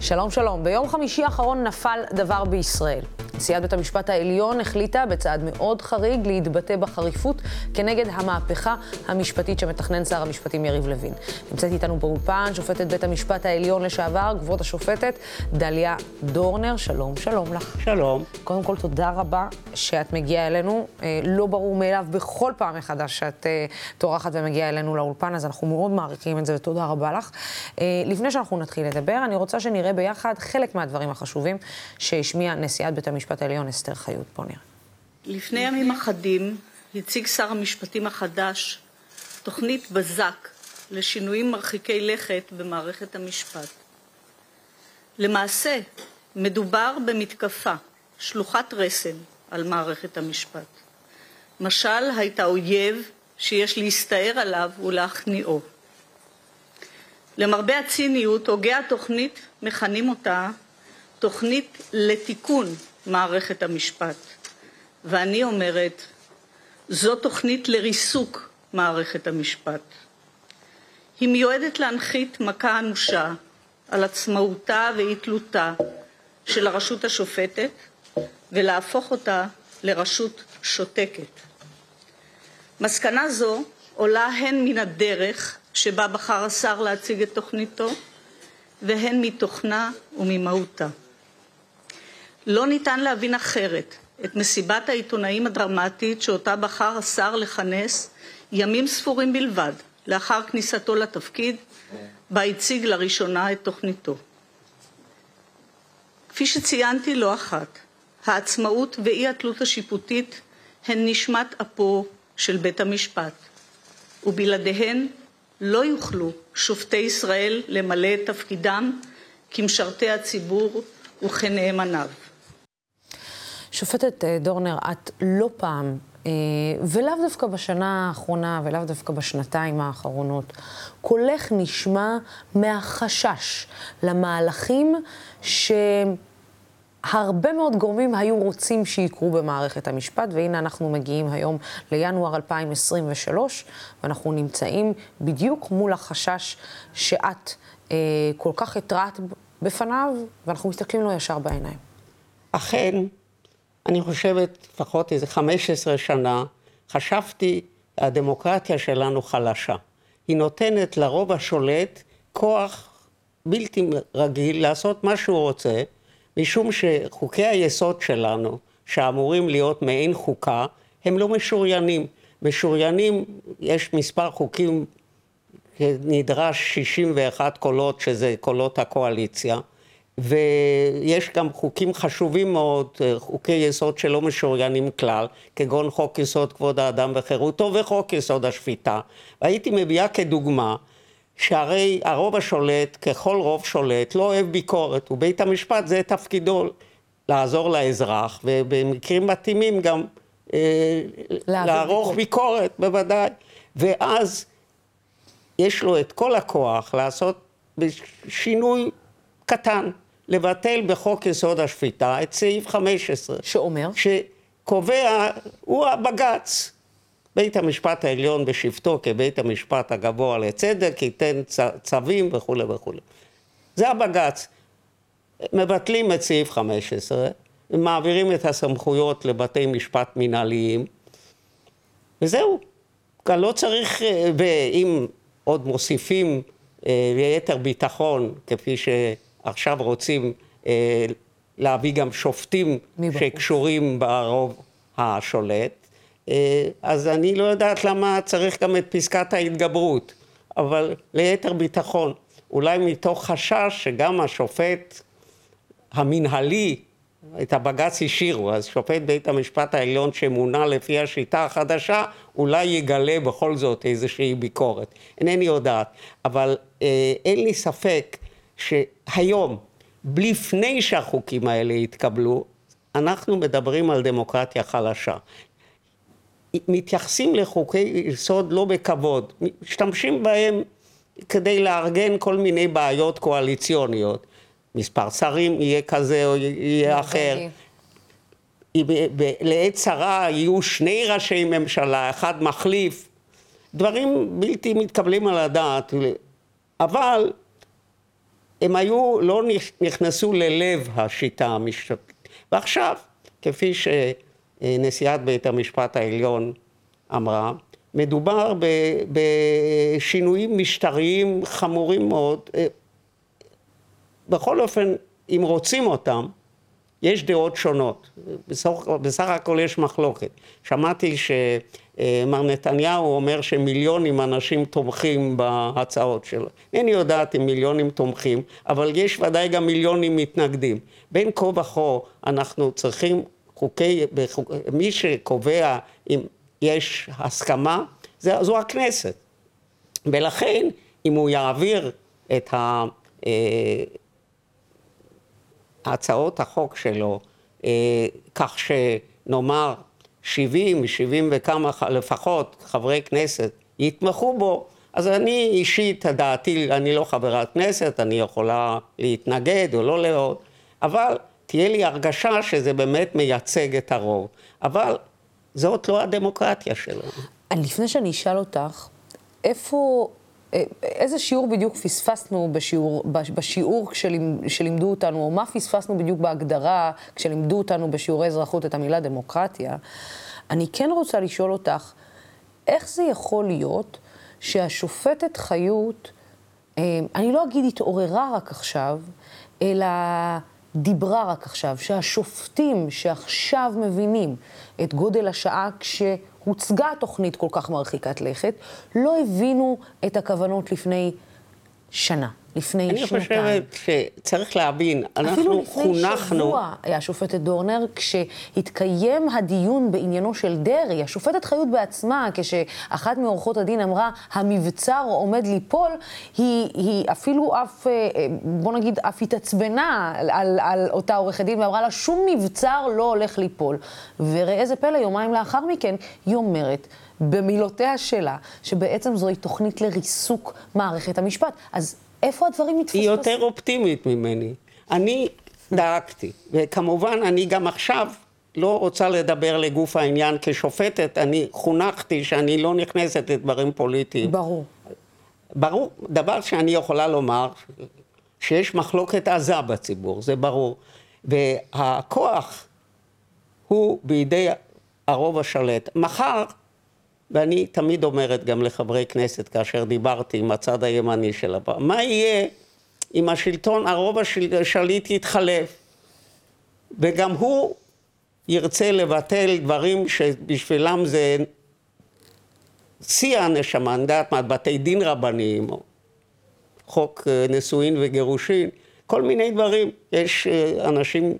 שלום שלום. ביום חמישי האחרון נפל דבר בישראל. נשיאת בית המשפט העליון החליטה בצעד מאוד חריג להתבטא בחריפות כנגד המהפכה המשפטית שמתכנן שר המשפטים יריב לוין. נמצאת איתנו באולפן שופטת בית המשפט העליון לשעבר, כבוד השופטת דליה דורנר. שלום, שלום לך. שלום. קודם כל, תודה רבה שאת מגיעה אלינו. אה, לא ברור מאליו בכל פעם מחדש שאת אה, טורחת ומגיעה אלינו לאולפן, אז אנחנו מאוד מעריכים את זה ותודה רבה לך. אה, לפני שאנחנו נתחיל לדבר, אני רוצה שנראה ביחד חלק מהדברים החשובים שהשמיעה נשיאת בית המשפט. המשפט העליון אסתר חיות. בוא נראה. לפני ימים אחדים הציג שר המשפטים החדש תוכנית בזק לשינויים מרחיקי לכת במערכת המשפט. למעשה, מדובר במתקפה, שלוחת רסן, על מערכת המשפט. משל הייתה אויב שיש להסתער עליו ולהכניעו. למרבה הציניות, הוגי התוכנית מכנים אותה תוכנית לתיקון מערכת המשפט. ואני אומרת, זו תוכנית לריסוק מערכת המשפט. היא מיועדת להנחית מכה אנושה על עצמאותה ואי תלותה של הרשות השופטת ולהפוך אותה לרשות שותקת. מסקנה זו עולה הן מן הדרך שבה בחר השר להציג את תוכניתו והן מתוכנה וממהותה. לא ניתן להבין אחרת את מסיבת העיתונאים הדרמטית שאותה בחר השר לכנס ימים ספורים בלבד לאחר כניסתו לתפקיד, בה הציג לראשונה את תוכניתו. כפי שציינתי לא אחת, העצמאות ואי התלות השיפוטית הן נשמת אפו של בית המשפט, ובלעדיהן לא יוכלו שופטי ישראל למלא את תפקידם כמשרתי הציבור וכנאמניו. שופטת אה, דורנר, את לא פעם, אה, ולאו דווקא בשנה האחרונה ולאו דווקא בשנתיים האחרונות, קולך נשמע מהחשש למהלכים שהרבה מאוד גורמים היו רוצים שיקרו במערכת המשפט, והנה אנחנו מגיעים היום לינואר 2023, ואנחנו נמצאים בדיוק מול החשש שאת אה, כל כך התרעת בפניו, ואנחנו מסתכלים לו ישר בעיניים. אכן, אני חושבת, לפחות איזה 15 שנה, חשבתי, הדמוקרטיה שלנו חלשה. היא נותנת לרוב השולט כוח בלתי רגיל לעשות מה שהוא רוצה, משום שחוקי היסוד שלנו, שאמורים להיות מעין חוקה, הם לא משוריינים. משוריינים, יש מספר חוקים, נדרש 61 קולות, שזה קולות הקואליציה. ויש גם חוקים חשובים מאוד, חוקי יסוד שלא משוריינים כלל, כגון חוק יסוד כבוד האדם וחירותו וחוק יסוד השפיטה. והייתי מביאה כדוגמה שהרי הרוב השולט, ככל רוב שולט, לא אוהב ביקורת, ובית המשפט זה תפקידו לעזור לאזרח, ובמקרים מתאימים גם אה, לערוך ביקורת. ביקורת, בוודאי. ואז יש לו את כל הכוח לעשות שינוי קטן. לבטל בחוק יסוד השפיטה את סעיף 15. שאומר? שקובע, הוא הבג"ץ. בית המשפט העליון בשבתו כבית המשפט הגבוה לצדק ייתן צווים וכולי וכולי. זה הבג"ץ. מבטלים את סעיף 15, ומעבירים את הסמכויות לבתי משפט מנהליים, וזהו. כאן לא צריך, ואם עוד מוסיפים אה, ליתר ביטחון, כפי ש... עכשיו רוצים אה, להביא גם שופטים שקשורים ברוב השולט, אה, אז אני לא יודעת למה צריך גם את פסקת ההתגברות, אבל ליתר ביטחון, אולי מתוך חשש שגם השופט המנהלי, את הבג"ץ השאירו, אז שופט בית המשפט העליון שמונה לפי השיטה החדשה, אולי יגלה בכל זאת איזושהי ביקורת. אינני יודעת, אבל אה, אין לי ספק שהיום, לפני שהחוקים האלה יתקבלו, אנחנו מדברים על דמוקרטיה חלשה. מתייחסים לחוקי יסוד לא בכבוד, משתמשים בהם כדי לארגן כל מיני בעיות קואליציוניות. מספר שרים יהיה כזה או יהיה אחר. לעת צרה יהיו שני ראשי ממשלה, אחד מחליף, דברים בלתי מתקבלים על הדעת. אבל הם היו, לא נכנסו ללב השיטה המשפטית. ועכשיו, כפי שנשיאת בית המשפט העליון אמרה, מדובר בשינויים משטריים חמורים מאוד. בכל אופן, אם רוצים אותם, יש דעות שונות. בסך, בסך הכל יש מחלוקת. שמעתי שמר נתניהו אומר שמיליונים אנשים תומכים בהצעות שלו. אינני יודעת אם מיליונים תומכים, אבל יש ודאי גם מיליונים מתנגדים. בין כה וכה אנחנו צריכים חוקי, בחוק, מי שקובע אם יש הסכמה, זה, זו הכנסת. ולכן, אם הוא יעביר את ה... הצעות החוק שלו, אה, כך שנאמר 70, 70 וכמה לפחות חברי כנסת יתמכו בו, אז אני אישית, דעתי, אני לא חברת כנסת, אני יכולה להתנגד או לא לראות, אבל תהיה לי הרגשה שזה באמת מייצג את הרוב. אבל זאת לא הדמוקרטיה שלנו. לפני שאני אשאל אותך, איפה איזה שיעור בדיוק פספסנו בשיעור, בשיעור כשלימדו אותנו, או מה פספסנו בדיוק בהגדרה כשלימדו אותנו בשיעורי אזרחות את המילה דמוקרטיה? אני כן רוצה לשאול אותך, איך זה יכול להיות שהשופטת חיות, אה, אני לא אגיד התעוררה רק עכשיו, אלא דיברה רק עכשיו, שהשופטים שעכשיו מבינים את גודל השעה כש... הוצגה תוכנית כל כך מרחיקת לכת, לא הבינו את הכוונות לפני שנה. לפני אני שנתיים. אני חושבת שצריך להבין, אנחנו חונכנו... אפילו לפני שבוע, השופטת דורנר, כשהתקיים הדיון בעניינו של דרעי, השופטת חיות בעצמה, כשאחת מעורכות הדין אמרה, המבצר עומד ליפול, היא, היא אפילו אף, אה, בוא נגיד, אף התעצבנה על, על, על אותה עורכת דין, ואמרה לה, שום מבצר לא הולך ליפול. וראה זה פלא, יומיים לאחר מכן, היא אומרת, במילותיה שלה, שבעצם זוהי תוכנית לריסוק מערכת המשפט. אז איפה הדברים מתפספסים? היא יותר אופטימית ממני. אני דאגתי, וכמובן אני גם עכשיו לא רוצה לדבר לגוף העניין כשופטת, אני חונכתי שאני לא נכנסת לדברים פוליטיים. ברור. ברור, דבר שאני יכולה לומר, שיש מחלוקת עזה בציבור, זה ברור. והכוח הוא בידי הרוב השולט. מחר ואני תמיד אומרת גם לחברי כנסת, כאשר דיברתי עם הצד הימני של הפעם, מה יהיה אם השלטון, הרוב השליט יתחלף, וגם הוא ירצה לבטל דברים שבשבילם זה שיא הנשמה, אני יודעת מה, בתי דין רבניים, חוק אה, נישואין וגירושין, כל מיני דברים. יש אה, אנשים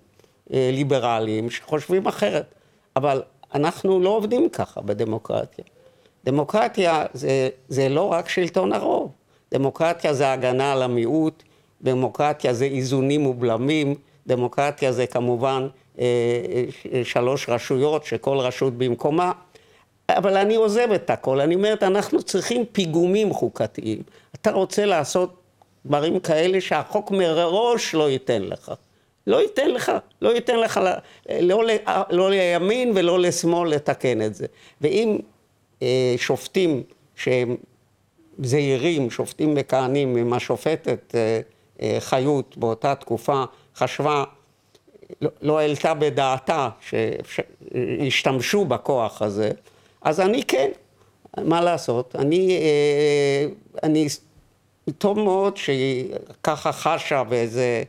אה, ליברליים שחושבים אחרת, אבל אנחנו לא עובדים ככה בדמוקרטיה. דמוקרטיה זה, זה לא רק שלטון הרוב, דמוקרטיה זה הגנה על המיעוט, דמוקרטיה זה איזונים ובלמים, דמוקרטיה זה כמובן אה, אה, שלוש רשויות שכל רשות במקומה, אבל אני עוזב את הכל, אני אומרת, אנחנו צריכים פיגומים חוקתיים. אתה רוצה לעשות דברים כאלה שהחוק מראש לא ייתן לך. לא ייתן לך, לא ייתן לך, לא, לא, לא לימין ולא לשמאל לתקן את זה. ואם שופטים שהם זהירים, שופטים מכהנים, אם השופטת אה, אה, חיות באותה תקופה חשבה, לא, לא העלתה בדעתה שישתמשו בכוח הזה, אז אני כן, מה לעשות, אני, אני טוב מאוד שהיא ככה חשה ואיזה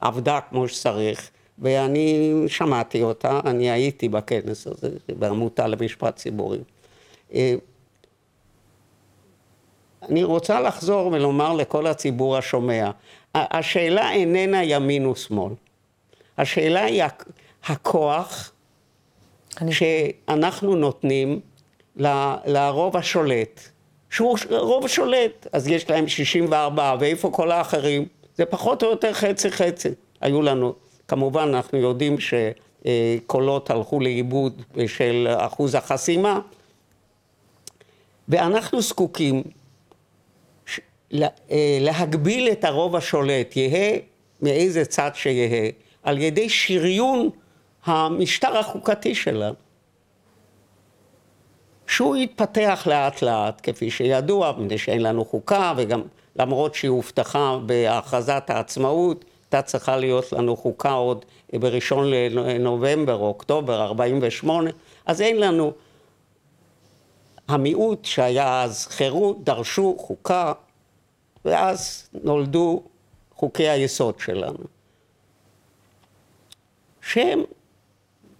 עבדה כמו שצריך, ואני שמעתי אותה, אני הייתי בכנס הזה, בעמותה למשפט ציבורי. אה, אני רוצה לחזור ולומר לכל הציבור השומע, השאלה איננה ימין ושמאל. השאלה היא הכוח אני... שאנחנו נותנים לרוב השולט, שהוא רוב שולט, אז יש להם 64, ואיפה כל האחרים? זה פחות או יותר חצי חצי. היו לנו, כמובן אנחנו יודעים שקולות הלכו לאיבוד של אחוז החסימה, ואנחנו זקוקים אה, להגביל את הרוב השולט, יהא מאיזה צד שיהא, על ידי שריון המשטר החוקתי שלנו. שהוא יתפתח לאט לאט, כפי שידוע, מפני שאין לנו חוקה, וגם למרות שהיא הובטחה בהכרזת העצמאות, הייתה צריכה להיות לנו חוקה עוד בראשון לנובמבר או אוקטובר 48, אז אין לנו. המיעוט שהיה אז חירות, דרשו חוקה, ואז נולדו חוקי היסוד שלנו. שהם,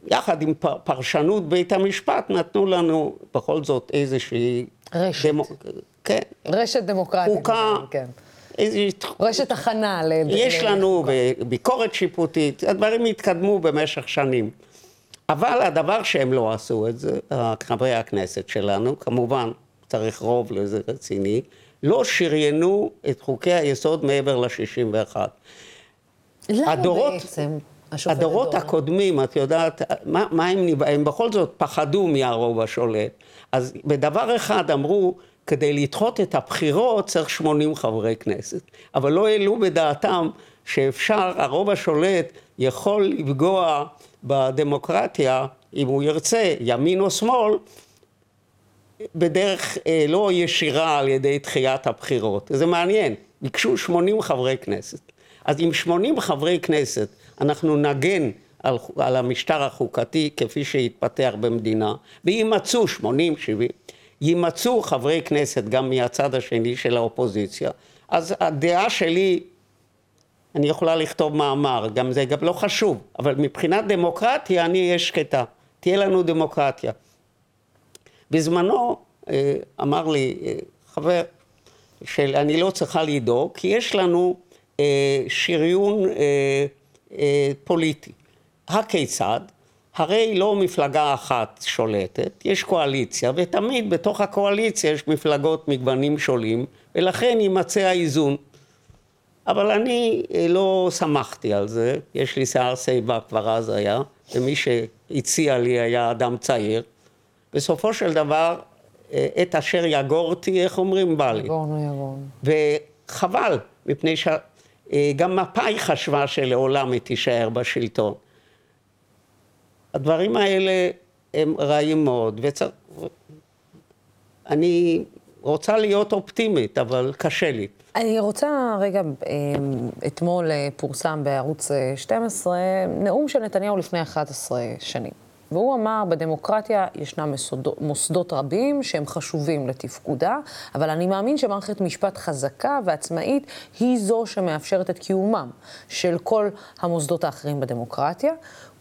יחד עם פרשנות בית המשפט, נתנו לנו בכל זאת איזושהי... רשת. דמו... כן. רשת דמוקרטית. חוקה. כן. איזושהי... רשת הכנה. ל... יש לנו ביקורת שיפוטית, הדברים התקדמו במשך שנים. אבל הדבר שהם לא עשו את זה, חברי הכנסת שלנו, כמובן צריך רוב לזה רציני, לא שריינו את חוקי היסוד מעבר ל-61. למה הדורות, בעצם? הדורות הקודמים, את יודעת, מה, מה הם, הם בכל זאת פחדו מהרוב השולט. אז בדבר אחד אמרו, כדי לדחות את הבחירות צריך 80 חברי כנסת. אבל לא העלו בדעתם שאפשר, הרוב השולט יכול לפגוע בדמוקרטיה, אם הוא ירצה, ימין או שמאל, בדרך אה, לא ישירה על ידי דחיית הבחירות. זה מעניין, ביקשו 80 חברי כנסת. אז עם 80 חברי כנסת אנחנו נגן על, על המשטר החוקתי כפי שהתפתח במדינה, ויימצאו 80, 70, יימצאו חברי כנסת גם מהצד השני של האופוזיציה. אז הדעה שלי, אני יכולה לכתוב מאמר, גם זה גם לא חשוב, אבל מבחינת דמוקרטיה אני אהיה שקטה, תהיה לנו דמוקרטיה. בזמנו אה, אמר לי אה, חבר שאני לא צריכה לדאוג, כי יש לנו אה, שריון פוליטי. הכיצד? הרי לא מפלגה אחת שולטת, יש קואליציה, ותמיד בתוך הקואליציה יש מפלגות מגוונים שונים, ולכן יימצא האיזון. אבל אני לא שמחתי על זה, יש לי שיער שיבה כבר אז היה, ומי שהציע לי היה אדם צעיר. בסופו של דבר, את אשר יגורתי, איך אומרים? בא לי. יגורנו יגורנו. וחבל, מפני שגם מפא"י חשבה שלעולם היא תישאר בשלטון. הדברים האלה הם רעים מאוד, וצריך... אני רוצה להיות אופטימית, אבל קשה לי. אני רוצה רגע, אמ, אתמול אה, פורסם בערוץ 12 אה, נאום של נתניהו לפני 11 שנים. והוא אמר, בדמוקרטיה ישנם מוסדות, רבים שהם חשובים לתפקודה, אבל אני מאמין שמערכת משפט חזקה ועצמאית היא זו שמאפשרת את קיומם של כל המוסדות האחרים בדמוקרטיה.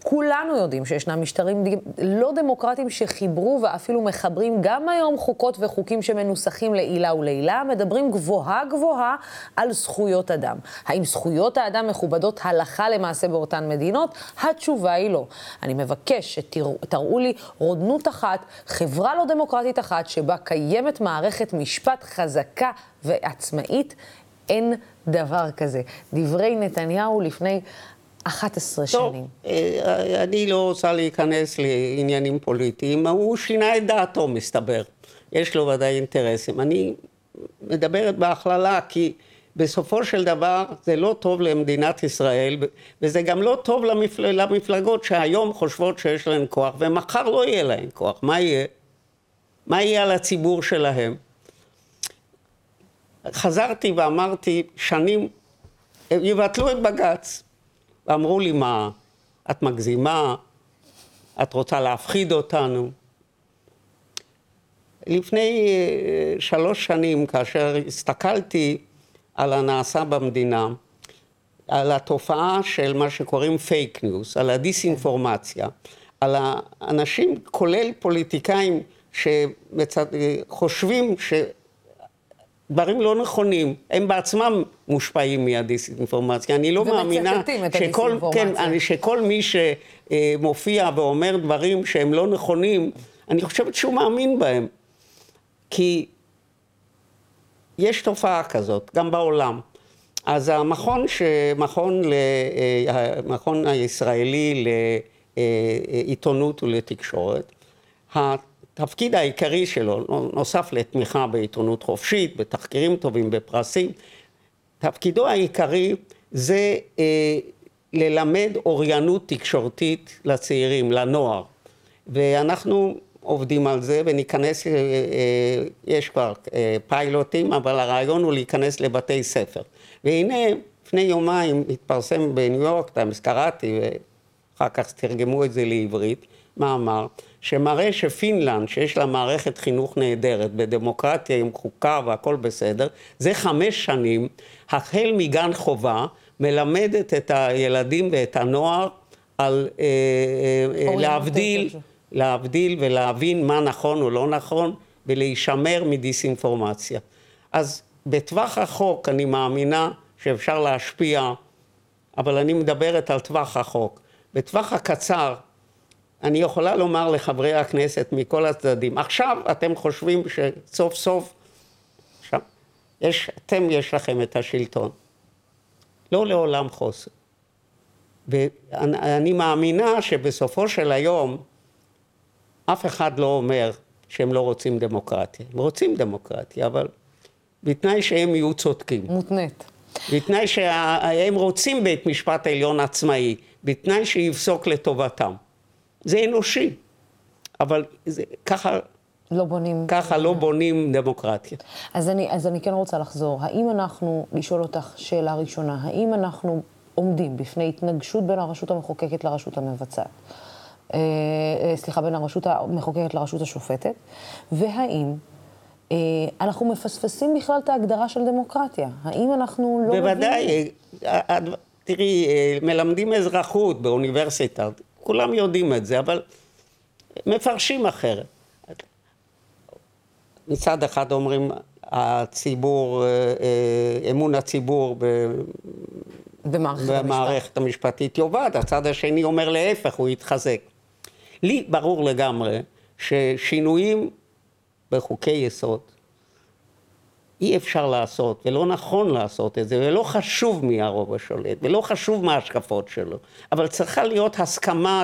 כולנו יודעים שישנם משטרים לא דמוקרטיים שחיברו ואפילו מחברים גם היום חוקות וחוקים שמנוסחים לעילה ולעילה, מדברים גבוהה גבוהה על זכויות אדם. האם זכויות האדם מכובדות הלכה למעשה באותן מדינות? התשובה היא לא. אני מבקש שתראו לי רודנות אחת, חברה לא דמוקרטית אחת, שבה קיימת מערכת משפט חזקה ועצמאית. אין דבר כזה. דברי נתניהו לפני 11 טוב, שנים. אה, אני לא רוצה להיכנס לעניינים פוליטיים, הוא שינה את דעתו, מסתבר. יש לו ודאי אינטרסים. אני מדברת בהכללה, כי בסופו של דבר זה לא טוב למדינת ישראל, וזה גם לא טוב למפל... למפלגות שהיום חושבות שיש להן כוח, ומחר לא יהיה להן כוח. מה יהיה? מה יהיה על הציבור שלהם? חזרתי ואמרתי, שנים, יבטלו את בג"ץ. ואמרו לי, מה, את מגזימה? את רוצה להפחיד אותנו? לפני אה, שלוש שנים, כאשר הסתכלתי על הנעשה במדינה, על התופעה של מה שקוראים fake news, על הדיסאינפורמציה, על האנשים, כולל פוליטיקאים, שחושבים. דברים לא נכונים, הם בעצמם מושפעים מהדיסאינפורמציה. אני לא מאמינה שכל, כן, אני, שכל מי שמופיע ואומר דברים שהם לא נכונים, אני חושבת שהוא מאמין בהם. כי יש תופעה כזאת, גם בעולם. אז המכון, שמכון, המכון הישראלי לעיתונות ולתקשורת, התפקיד העיקרי שלו, נוסף לתמיכה בעיתונות חופשית, בתחקירים טובים, בפרסים, תפקידו העיקרי זה אה, ללמד אוריינות תקשורתית לצעירים, לנוער. ואנחנו עובדים על זה וניכנס, אה, יש כבר אה, פיילוטים, אבל הרעיון הוא להיכנס לבתי ספר. והנה, לפני יומיים התפרסם בניו יורק טיימס, קראתי, ואחר כך תרגמו את זה לעברית, מאמר, שמראה שפינלנד, שיש לה מערכת חינוך נהדרת, בדמוקרטיה עם חוקה והכל בסדר, זה חמש שנים, החל מגן חובה, מלמדת את הילדים ואת הנוער על אה, אה, להבדיל, להבדיל ולהבין מה נכון או לא נכון, ולהישמר מדיסאינפורמציה. אז בטווח רחוק אני מאמינה שאפשר להשפיע, אבל אני מדברת על טווח רחוק. בטווח הקצר, אני יכולה לומר לחברי הכנסת מכל הצדדים, עכשיו אתם חושבים שסוף סוף, עכשיו, יש, אתם יש לכם את השלטון. לא לעולם חוסר. ואני מאמינה שבסופו של היום, אף אחד לא אומר שהם לא רוצים דמוקרטיה. הם רוצים דמוקרטיה, אבל בתנאי שהם יהיו צודקים. מותנית. בתנאי שהם רוצים בית משפט עליון עצמאי, בתנאי שיפסוק לטובתם. זה אנושי, אבל זה, ככה... לא בונים... ככה לא בונים דמוקרטיה. אז אני, אז אני כן רוצה לחזור. האם אנחנו, לשאול אותך שאלה ראשונה, האם אנחנו עומדים בפני התנגשות בין הרשות המחוקקת לרשות המבצעת? אה, אה, סליחה, בין הרשות המחוקקת לרשות השופטת, והאם אה, אנחנו מפספסים בכלל את ההגדרה של דמוקרטיה? האם אנחנו לא בוודאי, מבינים? בוודאי. תראי, מלמדים אזרחות באוניברסיטה, כולם יודעים את זה, אבל מפרשים אחרת. מצד אחד אומרים, הציבור, אמון הציבור במערכת, במערכת המשפטית יאבד, הצד השני אומר להפך, הוא יתחזק. לי ברור לגמרי ששינויים בחוקי יסוד אי אפשר לעשות, ולא נכון לעשות את זה, ולא חשוב מי הרוב השולט, ולא חשוב מה ההשקפות שלו, אבל צריכה להיות הסכמה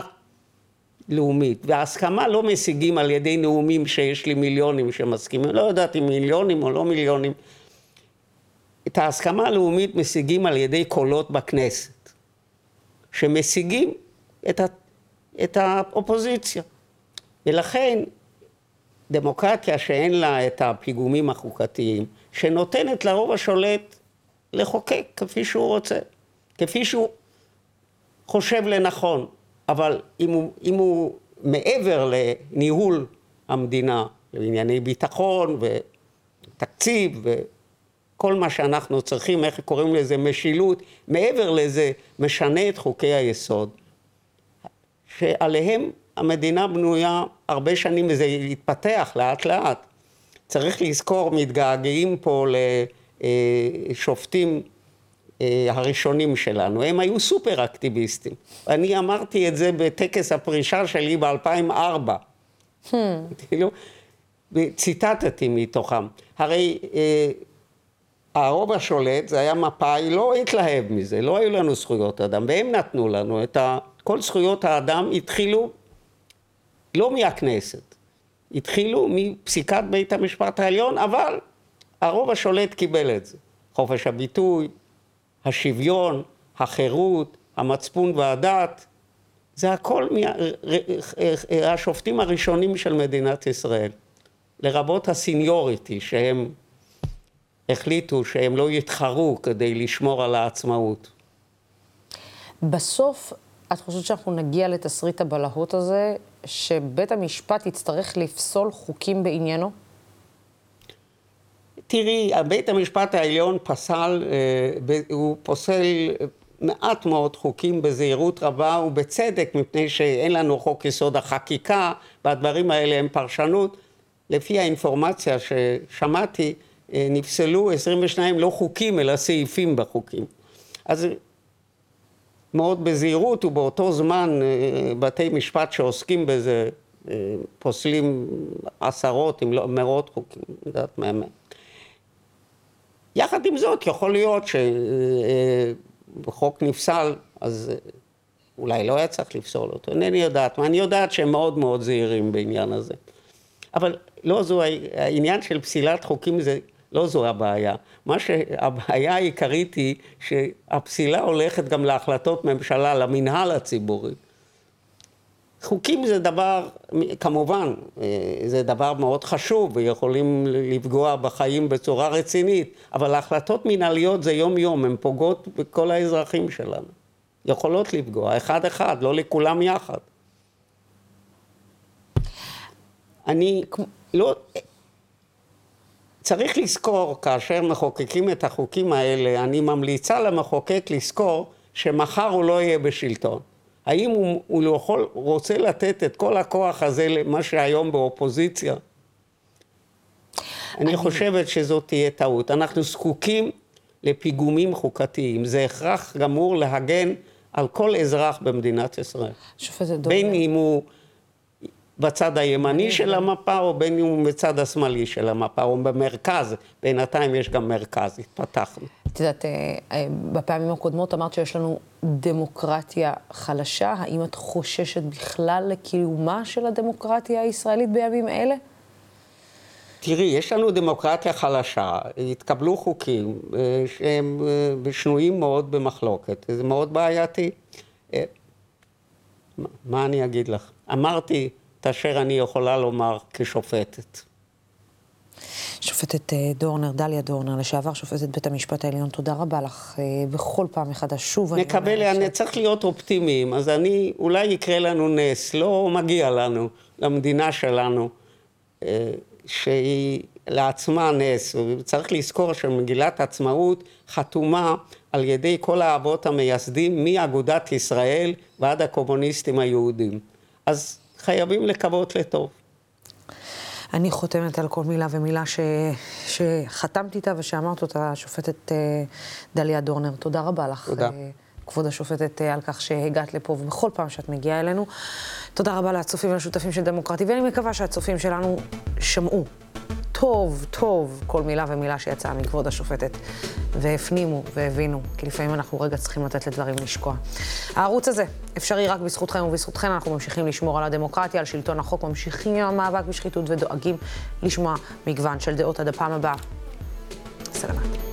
לאומית, וההסכמה לא משיגים על ידי נאומים שיש לי מיליונים שמסכימים, לא יודעת אם מיליונים או לא מיליונים, את ההסכמה הלאומית משיגים על ידי קולות בכנסת, שמשיגים את, ה, את האופוזיציה. ולכן דמוקרטיה שאין לה את הפיגומים החוקתיים, שנותנת לרוב השולט לחוקק כפי שהוא רוצה, כפי שהוא חושב לנכון, אבל אם הוא, אם הוא מעבר לניהול המדינה, לענייני ביטחון ותקציב וכל מה שאנחנו צריכים, איך קוראים לזה משילות, מעבר לזה משנה את חוקי היסוד, שעליהם המדינה בנויה הרבה שנים וזה יתפתח לאט לאט. צריך לזכור, מתגעגעים פה לשופטים אה, הראשונים שלנו, הם היו סופר אקטיביסטים. אני אמרתי את זה בטקס הפרישה שלי ב-2004. Hmm. כאילו, ציטטתי מתוכם. הרי אה, הרוב השולט, זה היה מפא"י, לא התלהב מזה, לא היו לנו זכויות אדם, והם נתנו לנו את ה... כל זכויות האדם התחילו לא מהכנסת, התחילו מפסיקת בית המשפט העליון, אבל הרוב השולט קיבל את זה. חופש הביטוי, השוויון, החירות, המצפון והדת, זה הכל מהשופטים הראשונים של מדינת ישראל, לרבות הסיניוריטי שהם החליטו שהם לא יתחרו כדי לשמור על העצמאות. בסוף, את חושבת שאנחנו נגיע לתסריט הבלהות הזה, שבית המשפט יצטרך לפסול חוקים בעניינו? תראי, בית המשפט העליון פסל, אה, הוא פוסל מעט מאוד חוקים בזהירות רבה ובצדק, מפני שאין לנו חוק יסוד החקיקה, והדברים האלה הם פרשנות. לפי האינפורמציה ששמעתי, אה, נפסלו 22 לא חוקים, אלא סעיפים בחוקים. אז מאוד בזהירות, ובאותו זמן אה, בתי משפט שעוסקים בזה פוסלים עשרות, אם לא מאות חוקים, יודעת מה. יחד עם זאת, יכול להיות שחוק נפסל, אז אולי לא היה צריך לפסול אותו, אינני יודעת מה, אני יודעת שהם מאוד מאוד זהירים בעניין הזה. אבל לא זו, העניין של פסילת חוקים זה, לא זו הבעיה. מה שהבעיה העיקרית היא שהפסילה הולכת גם להחלטות ממשלה, למנהל הציבורי. חוקים זה דבר, כמובן, אה, זה דבר מאוד חשוב ויכולים לפגוע בחיים בצורה רצינית, אבל החלטות מנהליות זה יום-יום, הן פוגעות בכל האזרחים שלנו. יכולות לפגוע, אחד-אחד, לא לכולם יחד. אני לא... צריך לזכור, כאשר מחוקקים את החוקים האלה, אני ממליצה למחוקק לזכור שמחר הוא לא יהיה בשלטון. האם הוא, הוא לא יכול, רוצה לתת את כל הכוח הזה למה שהיום באופוזיציה? אני חושבת שזאת תהיה טעות. אנחנו זקוקים לפיגומים חוקתיים. זה הכרח גמור להגן על כל אזרח במדינת ישראל. שופטת דורנר. בין אם הוא בצד הימני של המפה, או בין אם הוא בצד השמאלי של המפה, או במרכז. בינתיים יש גם מרכז, התפתחנו. את יודעת, אה, אה, בפעמים הקודמות אמרת שיש לנו דמוקרטיה חלשה. האם את חוששת בכלל לקיומה של הדמוקרטיה הישראלית בימים אלה? תראי, יש לנו דמוקרטיה חלשה, התקבלו חוקים אה, שהם שנויים מאוד במחלוקת, זה מאוד בעייתי. מה אני אגיד לך? אמרתי את אשר אני יכולה לומר כשופטת. שופטת אה, דורנר, דליה דורנר, לשעבר שופטת בית המשפט העליון, תודה רבה לך אה, בכל פעם מחדש. שוב אני נקבל, אני צריך להיות אופטימיים, אז אני, אולי יקרה לנו נס, לא מגיע לנו, למדינה שלנו, אה, שהיא לעצמה נס. צריך לזכור שמגילת עצמאות חתומה על ידי כל האבות המייסדים, מאגודת ישראל ועד הקומוניסטים היהודים. אז חייבים לקוות לטוב. אני חותמת על כל מילה ומילה ש... שחתמת איתה ושאמרת אותה, השופטת אה, דליה דורנר. תודה רבה לך. תודה. אה, כבוד השופטת, על כך שהגעת לפה ובכל פעם שאת מגיעה אלינו. תודה רבה לצופים ולשותפים של דמוקרטי, ואני מקווה שהצופים שלנו שמעו טוב, טוב, כל מילה ומילה שיצאה מכבוד השופטת, והפנימו והבינו, כי לפעמים אנחנו רגע צריכים לתת לדברים לשקוע. הערוץ הזה אפשרי רק בזכותכם ובזכותכם, אנחנו ממשיכים לשמור על הדמוקרטיה, על שלטון החוק, ממשיכים עם המאבק בשחיתות ודואגים לשמוע מגוון של דעות עד הפעם הבאה. סלמת.